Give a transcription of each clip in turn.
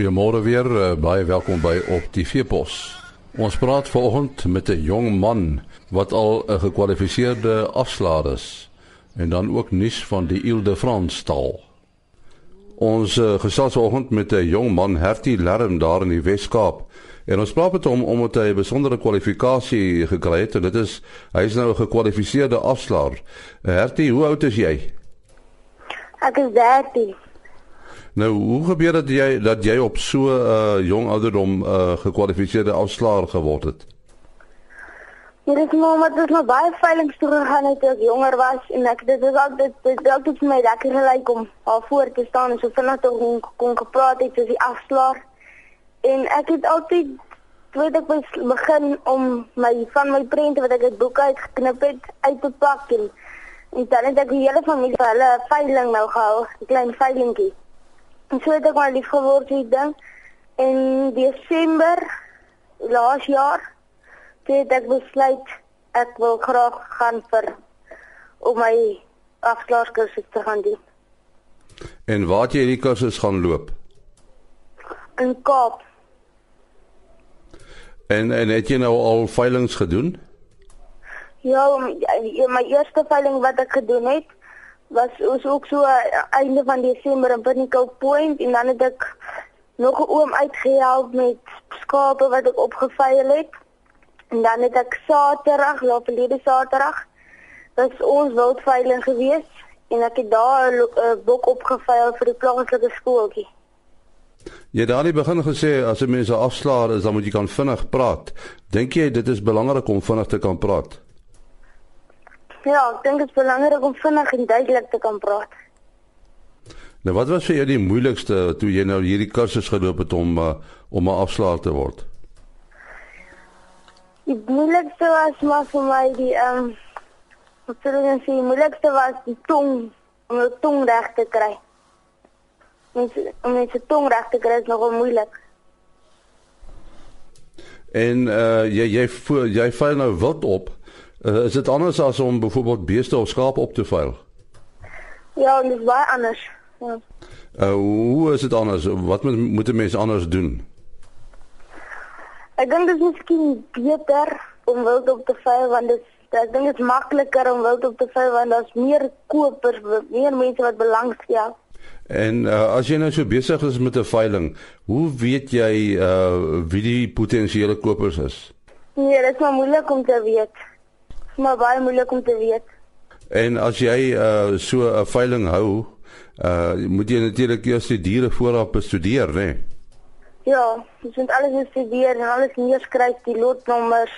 Goeiemôre weer, uh, baie welkom by op die Veepos. Ons praat vanoggend met 'n jong man wat al 'n gekwalifiseerde afslaer is en dan ook nuus van die Ile de France stal. Ons uh, gesels vanoggend met 'n jong man, Hertie Lerm daar in die Wes-Kaap. En ons praat met hom omdat hy 'n besondere kwalifikasie gekry het en dit is hy is nou 'n gekwalifiseerde afslaer. Hertie, hoe oud is jy? Ek is 13. Nou, hoe gebeur dit jy dat jy op so 'n uh, jong ouderdom 'n uh, gekwalifiseerde afslaer geword het? Dit is maar omdat ek nog baie veilings toe gegaan het ek jonger was en ek dit is altyd dit is altyd vir my lekker gelyk om al voor te staan en so vinnig te kon, kon gepraat het soos die afslaer. En ek het altyd toe ek begin om my van my prente wat ek uit boeke uitgeknip het uit te pak en en dan het ek die hele familie hulle veiling nou gehou, 'n klein veilingkie. En so het ek maar lief geword vir die ding. In Desember laas jaar het ek besluit ek wil graag gaan vir om my afslaerkursus te gaan doen. En waar het jy hierdie kursus gaan loop? In Kaap. En en het jy nou al veilings gedoen? Ja, my eerste veiling wat ek gedoen het was ons ook so uh, einde van Desember in Pinnacle Point en dan het ek nog 'n oom uitgehelp met skape wat ek opgeveil het. En dan het ek Saterdag, ja verlede Saterdag, was ons wildveiling gewees en ek het daar 'n bok opgeveil vir die plaaslike skooltjie. Jy het daardie begin gesê as 'n mens 'n afslaer is, dan moet jy kan vinnig praat. Dink jy dit is belangrik om vinnig te kan praat? Ja, ek dink dit is belangrik om vinnig en duidelik te kan praat. Nou wat was vir jou die moeilikste toe jy nou hierdie kursus geloop het om uh, om 'n afslaer te word? Die moeilikste was maar vir my die ehm um, wat sou ek sê, die moeilikste was die tong om die tong reg te kry. Mens om net tong reg te kry is nogal moeilik. En uh jy jy jy val nou wild op. Uh, is dit anders as om byvoorbeeld beeste of skape op te veil? Ja, dit is baie anders. Ja. Uh, hoe is dit anders? Wat moet moet 'n mens anders doen? Ek dink dit is miskien beter om wild op te veil want dit ek dink dit is makliker om wild op te veil want daar's meer kopers, meer mense wat belangstel. En uh, as jy nou so besig is met 'n veiling, hoe weet jy uh wie die potensiële kopers is? Nee, dit is maar moeilik om te weet maar baie moeilik om te weet. En as jy uh so 'n veiling hou, uh moet jy natuurlik eers die diere vooraf bestudeer, né? Nee? Ja, jy moet alles bestudeer en alles neerskryf, die lotnommers,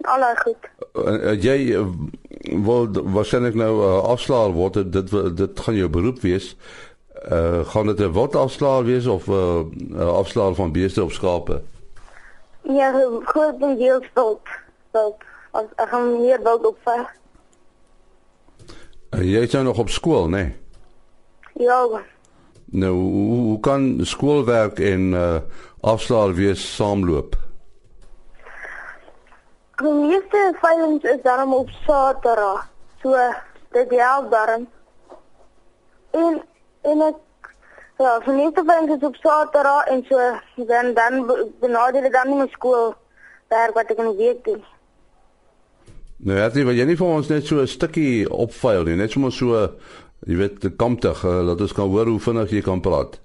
alles goed. Uh, uh, jy uh, wil waarskynlik nou uh, afslaer word, dit dit gaan jou beroep wees. Uh gaan dit 'n wat afslaer wees of 'n uh, afslaer van beeste of skape? Ja, groot deel stop. Stop as ek gaan meer wild opvang. En jy is nou nog op skool, né? Nee? Ja. Nou, hoe, hoe kan skoolwerk en uh afslaer weer saamloop? Die meeste veilings is dan op Saterdag. So dit help dan. En en ek ja, die meeste veilings is op Saterdag en so dan dan benadeel dan nie my skool werk wat ek in die week doen. Nou ja, jy wil jy nie vir ons net so 'n stukkie opvuil nie, net sommer so jy weet, kamptig, uh, laat ons kan hoor hoe vinnig jy kan praat.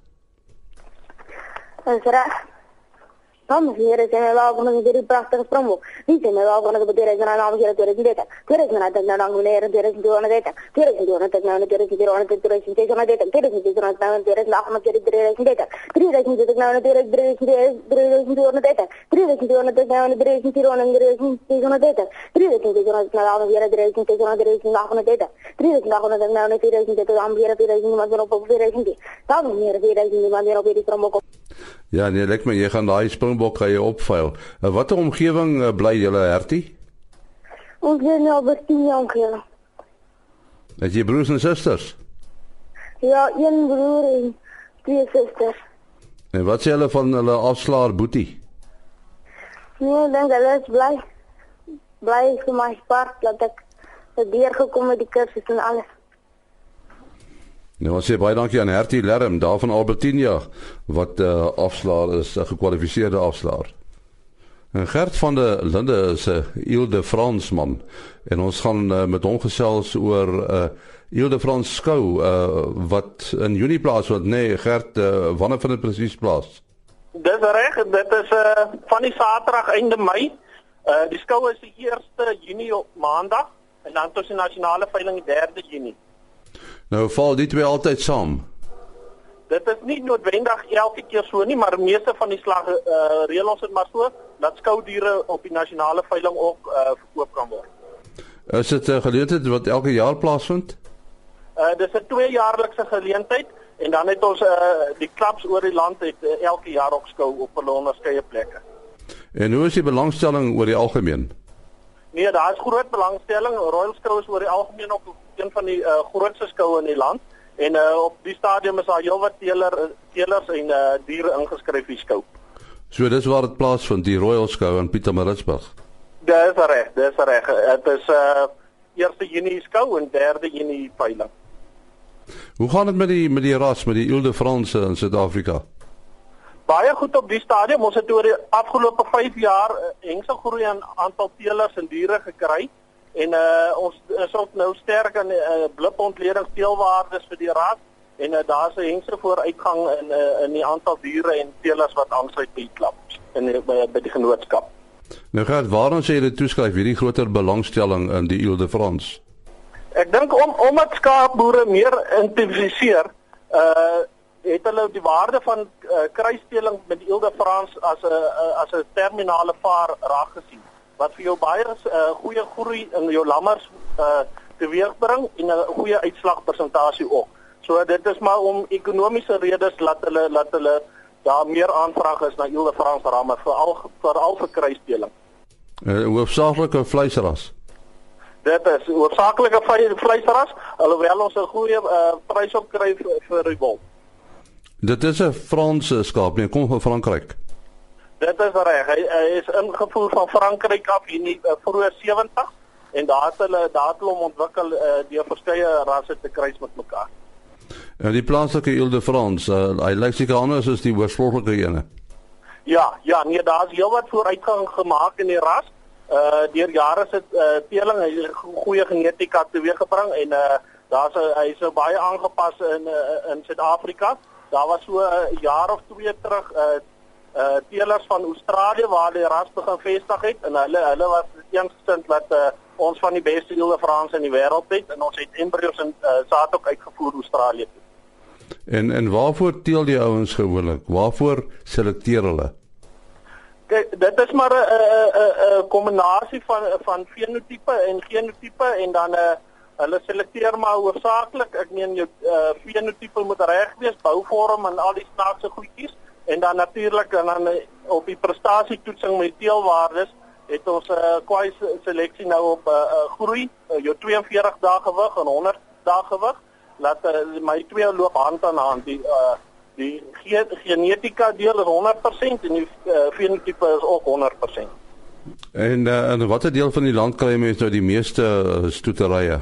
Dis reg. Vamos hier is en laag van die pragtige promo. Niet in laag van de bedrijf en aan de deur is dit. Deur is naar dat nou meneer deur is door naar dit. Deur is door naar dat nou deur is door naar dit. Deur is dit naar dit. Deur is dit naar dat deur is laag van de deur is dit. Deur is dit nou deur is deur is deur is door naar dit. Deur is door naar dat nou deur is hier door naar deur is dit naar dit. Deur is dit door naar laag van de deur is dit naar deur is laag van dit. Deur is laag van dat nou deur is dit aan weer deur is niemand op weer is dit. Dan meer weer is niemand op die promo. Ja, nee, ek meen jy gaan daai springbok gaan jy opvuil. In watter omgewing uh, bly julle hertie? Ons bly nou by die omgewing. Het jy broers en susters? Ja, een broer en twee susters. En wat sê hulle van hulle afslaer Boetie? Nee, dan hulle is bly. Bly vir my part dat ek het deur gekom met die kursus en alles. Nou ons sê baie dankie aan Hertie Lerm daar van Albertinia wat 'n uh, afslaer is, 'n gekwalifiseerde afslaer. En Gert van der Linde is 'n Ilde Fransman en ons gaan uh, met hom gesels oor 'n uh, Ilde Frans skou uh, wat in Junie plaas word. Nee, Gert, uh, wanneer vind dit presies plaas? Dis reg, dit is uh, van die Saterdag einde Mei. Uh, die skou is die 1ste Junie op Maandag en dan tot die nasionale veiling die 3de Junie. Nou val dit weer altyd saam. Dit is nie noodwendig elke keer so nie, maar meeste van die slag uh, reël ons dit maar so dat skoudiere op die nasionale veiling ook uh, verkoop kan word. Is dit 'n geleentheid wat elke jaar plaasvind? Uh dis 'n tweejaarlikse geleentheid en dan het ons uh die klubs oor die land het uh, elke jaar ook skou op hulle onderskeie plekke. En hoe is die belangstelling oor die algemeen? Nee, daar is groot belangstelling. Royal Skou is oor die algemeen ook een van die uh, grootste skoue in die land en uh, op die stadium is daar heelwat teeler teelers en uh, diere ingeskryf vir skou. So dis waar dit plaasvind, die Royal Skou in Pietermaritzburg. Dis reg, dis reg. Dit is uh 1 Junie skou en 3 Junie veiling. Hoe gaan dit met die met die ras met die Ile de France in Suid-Afrika? baie goed op die stadium. Ons het oor die afgelope 5 jaar uh, hengse groei aan aantal teelers en diere gekry en uh, ons is ook nou sterk aan uh, blipontleding teelwaardes vir die ras en uh, daar's 'n hengse vooruitgang in uh, in die aantal diere en teelers wat aansluit by die klub en by, by die genootskap. Nou gaan waarom sê jy dit toeskryf hierdie groter belangstelling in die Ile de France? Ek dink om omdat skaapboere meer intensifiseer uh het hulle die waarde van uh, kruisstelling met Ile de France as 'n uh, as 'n terminale vaar raak gesien wat vir jou baie uh, goeie groei in jou lammers uh, teweegbring en 'n goeie uitslagpersentasie ook. So dit is maar om ekonomiese redes laat hulle laat hulle daar meer aanvraag is na Ile de France ramme veral veral vir kruisstelling. 'n uh, Hoofsaaklike vleisras. Dit is hoofsaaklike vleisras alhoewel ons 'n goeie uh, prys op kry vir, vir die wol. Dit is 'n Franse skaap, nee, kom van Frankryk. Dit is reg. Hy, hy is ingevoer van Frankryk af in die uh, vroeë 70 en daar het hulle daar het hulle ontwikkel uh, deur verskeie rasse te kruis met mekaar. En die plaaslike Ile de France, uh, hy lyk seker anders as die oorspronklike ene. Ja, ja, nee, daar's heelwat vooruitgang gemaak in die ras. Uh deur jare se uh, teeling, hy het goeie genetika teweeggebring en uh daar's hy is nou baie aangepas in uh, in Suid-Afrika. Daar was so 'n uh, jaar of twee terug 'n uh, uh, teelers van Australië waar die ras begin vestig het en hulle hulle was eensgesind dat uh, ons van die beste Ile Frans in die wêreld het en ons het embryos en uh, saad ook uitgevoer Australië toe. En en waarvoor teel die ouens gewoonlik? Waarvoor selekteer hulle? Kyk, dit is maar 'n 'n 'n kombinasie van van fenotipe en genotipe en dan 'n uh, Hulle selekteer maar hoofsaaklik, ek meen jou uh, fenotipe moet reg wees, bouvorm en al die snaakse goedjies en dan natuurlik en dan uh, op die prestasietoetsing met teelwaardes het ons 'n uh, kwai seleksie nou op 'n uh, uh, groei, uh, jou 42 dae gewig en 100 dae gewig. Laat uh, my twee loop hand aan hand. Die uh, die genetika deel is 100% en die uh, fenotipe is ook 100%. En uh, en watter deel van die land kry mense nou die meeste uh, stoeterye?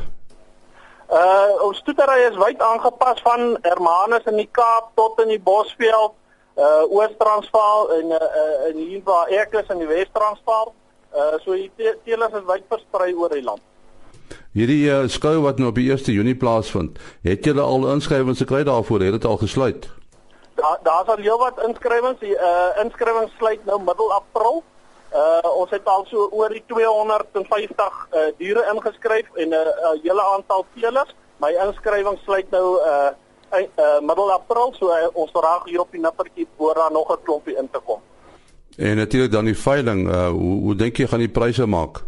Uh ons stoetery is wyd aangepas van Hermanus in die Kaap tot in die Bosveld, uh Oos-Transvaal en uh in hier waar ek is in die Wes-Transvaal. Uh so die te teelers is wyd versprei oor die land. Hierdie uh, skou wat nou op die 1 Junie plaasvind, het julle al inskrywings gekry daarvoor? Het dit al gesluit? Daar daar's al heelwat inskrywings. Die uh inskrywings sluit nou middel April. Uh ons het al so oor die 250 uh diere ingeskryf en 'n uh, uh, hele aantal teelers. My inskrywing sluit nou uh, uh middel April, so uh, ons verraag hier op die nippertjie voor daar nog 'n klompie in te kom. En natuurlik dan die veiling, uh hoe hoe dink jy gaan die pryse maak?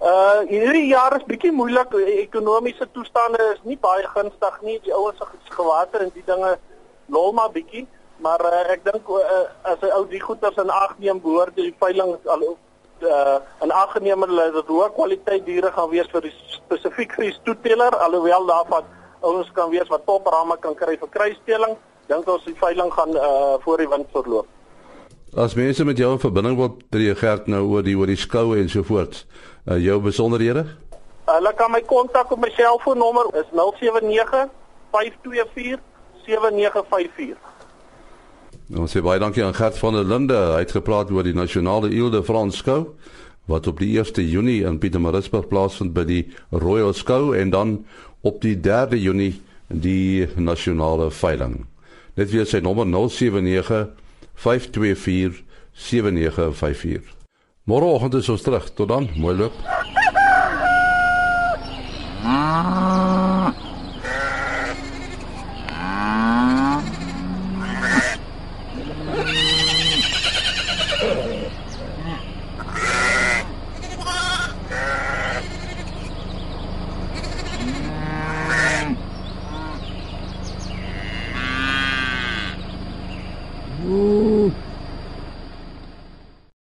Uh hierdie jaar is bietjie moeilik. Ekonomiese toestande is nie baie gunstig nie. Die ouens se gewater en die dinge lol maar bietjie. Maar uh, ek dink uh, as hy ou die goeders in ag neem behoort die veiling al uh en aangeneem hulle dat hoë kwaliteit diere gaan wees vir die spesifiek vir die stoeteler alhoewel daarvan ouens kan wees wat topramme kan kry vir kruisstelling dink ons die veiling gaan uh voor die wind verloop. As mense met jou in verbinding wil tree gerd nou oor die oor die skoue en so voort. Uh jou besonderhede? Hulle kan my kontak op my selfoonnommer is 079 524 7954. Ons sê baie dankie aan Gert van der Linde. Hy het gepraat oor die nasionale Ile Frans skou wat op die 1 Junie in Pietermaritzburg plaasvind by die Royal Skou en dan op die 3 Junie die nasionale veiling. Net weer sy nommer 079 524 7954. Môreoggend is ons terug. Tot dan. Mooi loop.